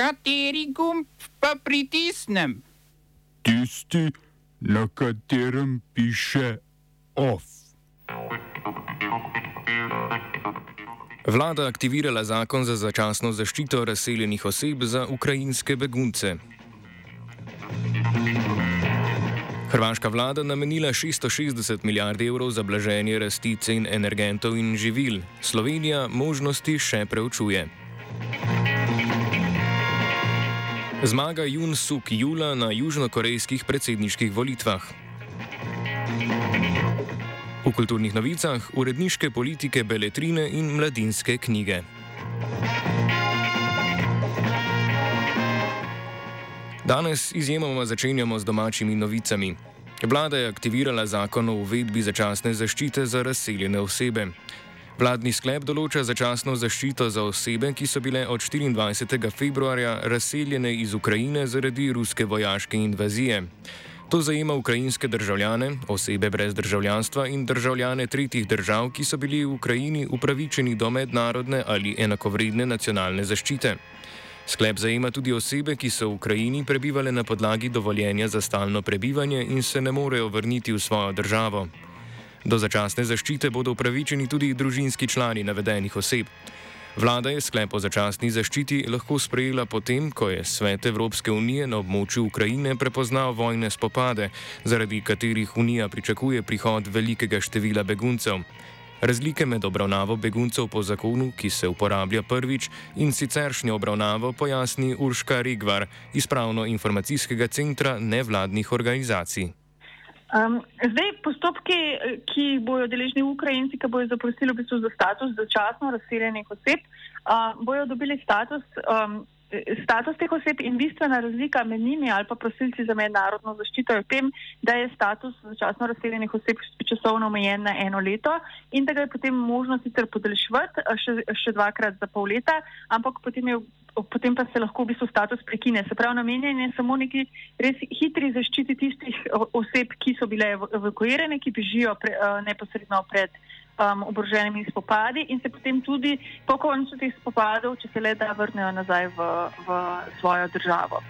Kateri gumb pa pritisnem? Tisti, na katerem piše OF. Vlada aktivirala zakon za začasno zaščito razseljenih oseb za ukrajinske begunce. Hrvaška vlada namenila 660 milijard evrov za blaženje rasti cen energentov in živil. Slovenija možnosti še preučuje. Zmaga Jun Suk Jula na južnokorejskih predsedniških volitvah. V kulturnih novicah uredniške politike beletrine in mladinske knjige. Danes izjemoma začenjamo z domačimi novicami. Vlada je aktivirala zakon o uvedbi začasne zaščite za razseljene osebe. Vladni sklep določa začasno zaščito za osebe, ki so bile od 24. februarja razseljene iz Ukrajine zaradi ruske vojaške invazije. To zajema ukrajinske državljane, osebe brez državljanstva in državljane tretjih držav, ki so bili v Ukrajini upravičeni do mednarodne ali enakovredne nacionalne zaščite. Sklep zajema tudi osebe, ki so v Ukrajini prebivale na podlagi dovoljenja za stalno prebivanje in se ne morejo vrniti v svojo državo. Do začasne zaščite bodo upravičeni tudi družinski člani navedenih oseb. Vlada je sklep o začasni zaščiti lahko sprejela potem, ko je Svet Evropske unije na območju Ukrajine prepoznal vojne spopade, zaradi katerih Unija pričakuje prihod velikega števila beguncev. Razlike med obravnavo beguncev po zakonu, ki se uporablja prvič, in siceršnjo obravnavo pojasni Urška Rigvar iz Pravno-informacijskega centra nevladnih organizacij. Um, zdaj, postopki, ki bojo deležni Ukrajinci, ki bojo zaprosili v bistvu za status začasno razseljenih oseb, uh, bojo dobili status, um, status teh oseb in bistvena razlika med njimi ali pa prosilci za mednarodno zaščito je v tem, da je status začasno razseljenih oseb časovno omejen na eno leto in da ga je potem možno sicer podaljšvati še, še dvakrat za pol leta, ampak potem je potem pa se lahko v bistvu status prekine. Se pravi, namenjen je samo neki res hitri zaščiti tistih oseb, ki so bile evakuirane, ki bežijo pre, uh, neposredno pred um, oboroženimi spopadi in se potem tudi po koncu teh spopadov, če se le da, vrnejo nazaj v, v svojo državo.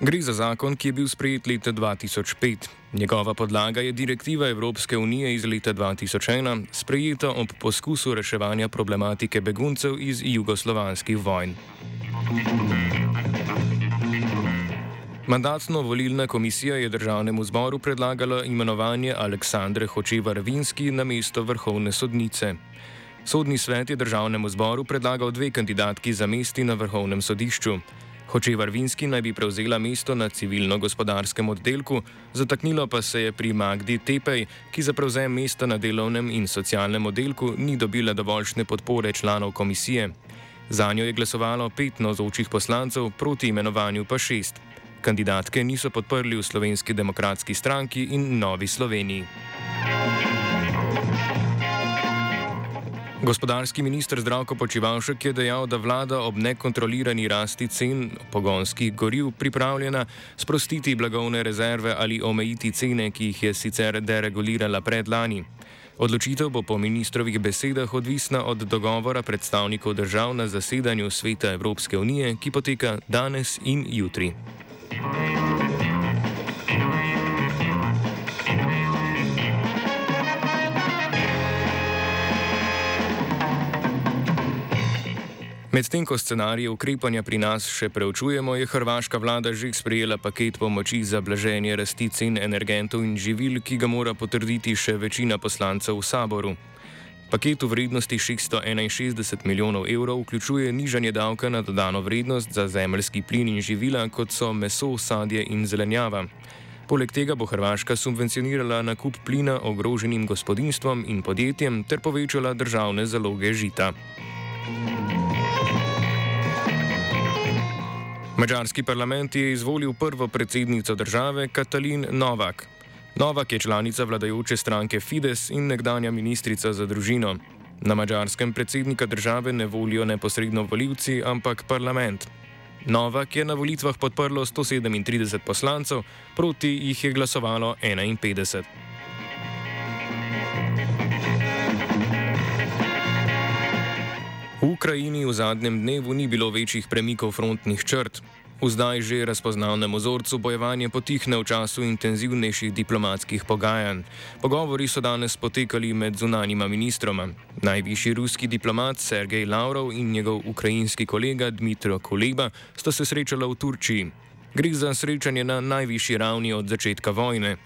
Gre za zakon, ki je bil sprejet leta 2005. Njegova podlaga je direktiva Evropske unije iz leta 2001, sprejeta ob poskusu reševanja problematike beguncev iz jugoslovanskih vojn. Mandatno-volilna komisija je državnemu zboru predlagala imenovanje Aleksandre Hočevar-Vinski na mesto vrhovne sodnice. Sodni svet je državnemu zboru predlagal dve kandidatki za mesti na vrhovnem sodišču. Hočevar Vinski naj bi prevzela mesto na civilno-gospodarskem oddelku, zataknilo pa se je pri Magdi Tepej, ki za prevzem mesta na delovnem in socialnem oddelku ni dobila dovoljšne podpore članov komisije. Za njo je glasovalo pet navzočih poslancev, proti imenovanju pa šest. Kandidatke niso podprli v Slovenski demokratski stranki in Novi Sloveniji. Gospodarski minister Zdravko Počivalšek je dejal, da vlada ob nekontrolirani rasti cen pogonskih goriv pripravljena sprostiti blagovne rezerve ali omejiti cene, ki jih je sicer deregulirala predlani. Odločitev bo po ministrovih besedah odvisna od dogovora predstavnikov držav na zasedanju Sveta Evropske unije, ki poteka danes in jutri. Medtem ko scenarije ukrepanja pri nas še preučujemo, je hrvaška vlada že sprejela paket pomoči za blaženje rasti cen energentov in živil, ki ga mora potrditi še večina poslancev v saboru. Paket v vrednosti 661 milijonov evrov vključuje nižanje davka na dodano vrednost za zemljski plin in živila, kot so meso, sadje in zelenjava. Poleg tega bo Hrvaška subvencionirala nakup plina ogroženim gospodinstvom in podjetjem ter povečala državne zaloge žita. Mačarski parlament je izvolil prvo predsednico države Katalin Novak. Novak je članica vladajoče stranke Fides in nekdanja ministrica za družino. Na mačarskem predsednika države ne volijo neposredno voljivci, ampak parlament. Novak je na volitvah podprlo 137 poslancev, proti jih je glasovalo 51. V Ukrajini v zadnjem dnevu ni bilo večjih premikov frontnih črt. V zdaj že razpoznavnem ozorcu bojevanje potihne v času intenzivnejših diplomatskih pogajanj. Pogovori so danes potekali med zunanjima ministroma. Najvišji ruski diplomat Sergej Lavrov in njegov ukrajinski kolega Dmitro Kuleba sta se srečala v Turčiji. Gre za srečanje na najvišji ravni od začetka vojne.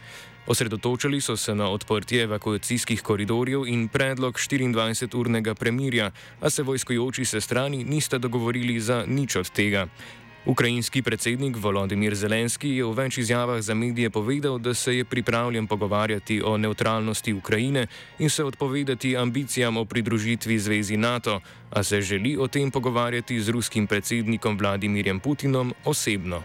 Osredotočili so se na odprtje evakuacijskih koridorjev in predlog 24-urnega premirja, a se vojskojoči se strani nista dogovorili za nič od tega. Ukrajinski predsednik Volodimir Zelenski je v več izjavah za medije povedal, da se je pripravljen pogovarjati o neutralnosti Ukrajine in se odpovedati ambicijam o pridružitvi zvezi NATO, a se želi o tem pogovarjati z ruskim predsednikom Vladimirjem Putinom osebno.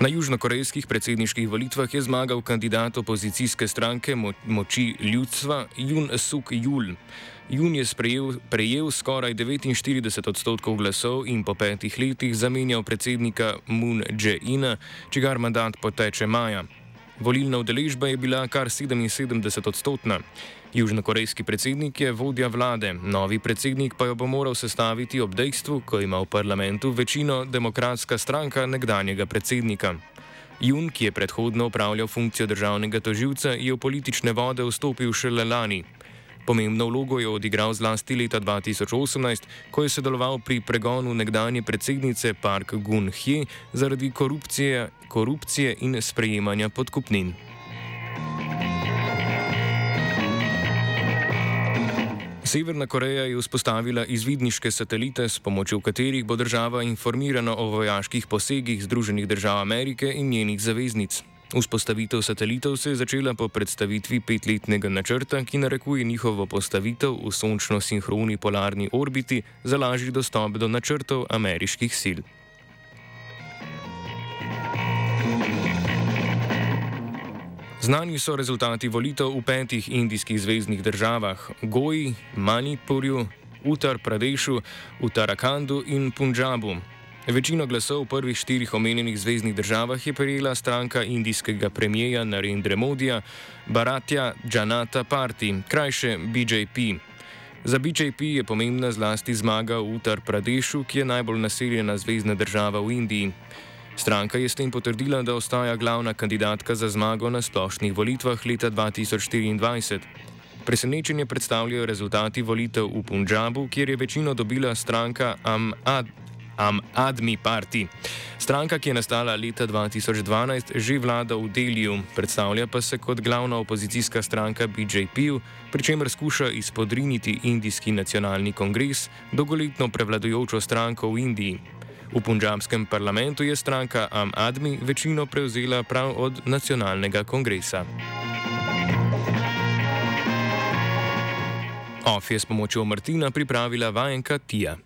Na južnokorejskih predsedniških volitvah je zmagal kandidat opozicijske stranke Mo Moči ljudstva Jun Suk Jul. Jun je sprejel, prejel skoraj 49 odstotkov glasov in po petih letih zamenjal predsednika Moon Jae-ina, čigar mandat poteče maja. Volilna udeležba je bila kar 77 odstotna. Južnokorejski predsednik je vodja vlade, novi predsednik pa jo bo moral sestaviti ob dejstvu, ko ima v parlamentu večino demokratska stranka nekdanjega predsednika. Jun, ki je predhodno upravljal funkcijo državnega toživca, je v politične vode vstopil šele lani. Pomembno vlogo je odigral zlasti leta 2018, ko je sodeloval pri pregonu nekdanje predsednice Park Gun-hye zaradi korupcije, korupcije in sprejemanja podkupnin. Severna Koreja je vzpostavila izvidniške satelite, s pomočjo katerih bo država informirana o vojaških posegih Združenih držav Amerike in njenih zaveznic. Vzpostavitev satelitov se je začela po predstavitvi petletnega načrta, ki narekuje njihovo postavitev v sončno-sinhroni polarni orbiti za lažji dostop do načrtov ameriških sil. Znani so rezultati volitev v petih indijskih zvezdnih državah: Goji, Manipurju, Uttar Pradešu, Uttarakandu in Punjabu. Večino glasov v prvih štirih omenjenih zvezdnih državah je prejela stranka indijskega premijeja Narendra Modija, Bharatya Janata Party, krajše BJP. Za BJP je pomembna zlasti zmaga v Uttar Pradešu, ki je najbolj naseljena zvezdna država v Indiji. Stranka je s tem potrdila, da ostaja glavna kandidatka za zmago na splošnih volitvah leta 2024. Presenečenje predstavljajo rezultati volitev v Punjabu, kjer je večino dobila stranka Am, Ad, Am Admi Party. Stranka, ki je nastala leta 2012, že vlada v Deliju, predstavlja pa se kot glavna opozicijska stranka BJP, pri čemer skuša izpodriniti Indijski nacionalni kongres, dolgoletno prevladujočo stranko v Indiji. V punjabskem parlamentu je stranka Am Admi večino prevzela prav od nacionalnega kongresa. OF je s pomočjo Martina pripravila vajenka Tija.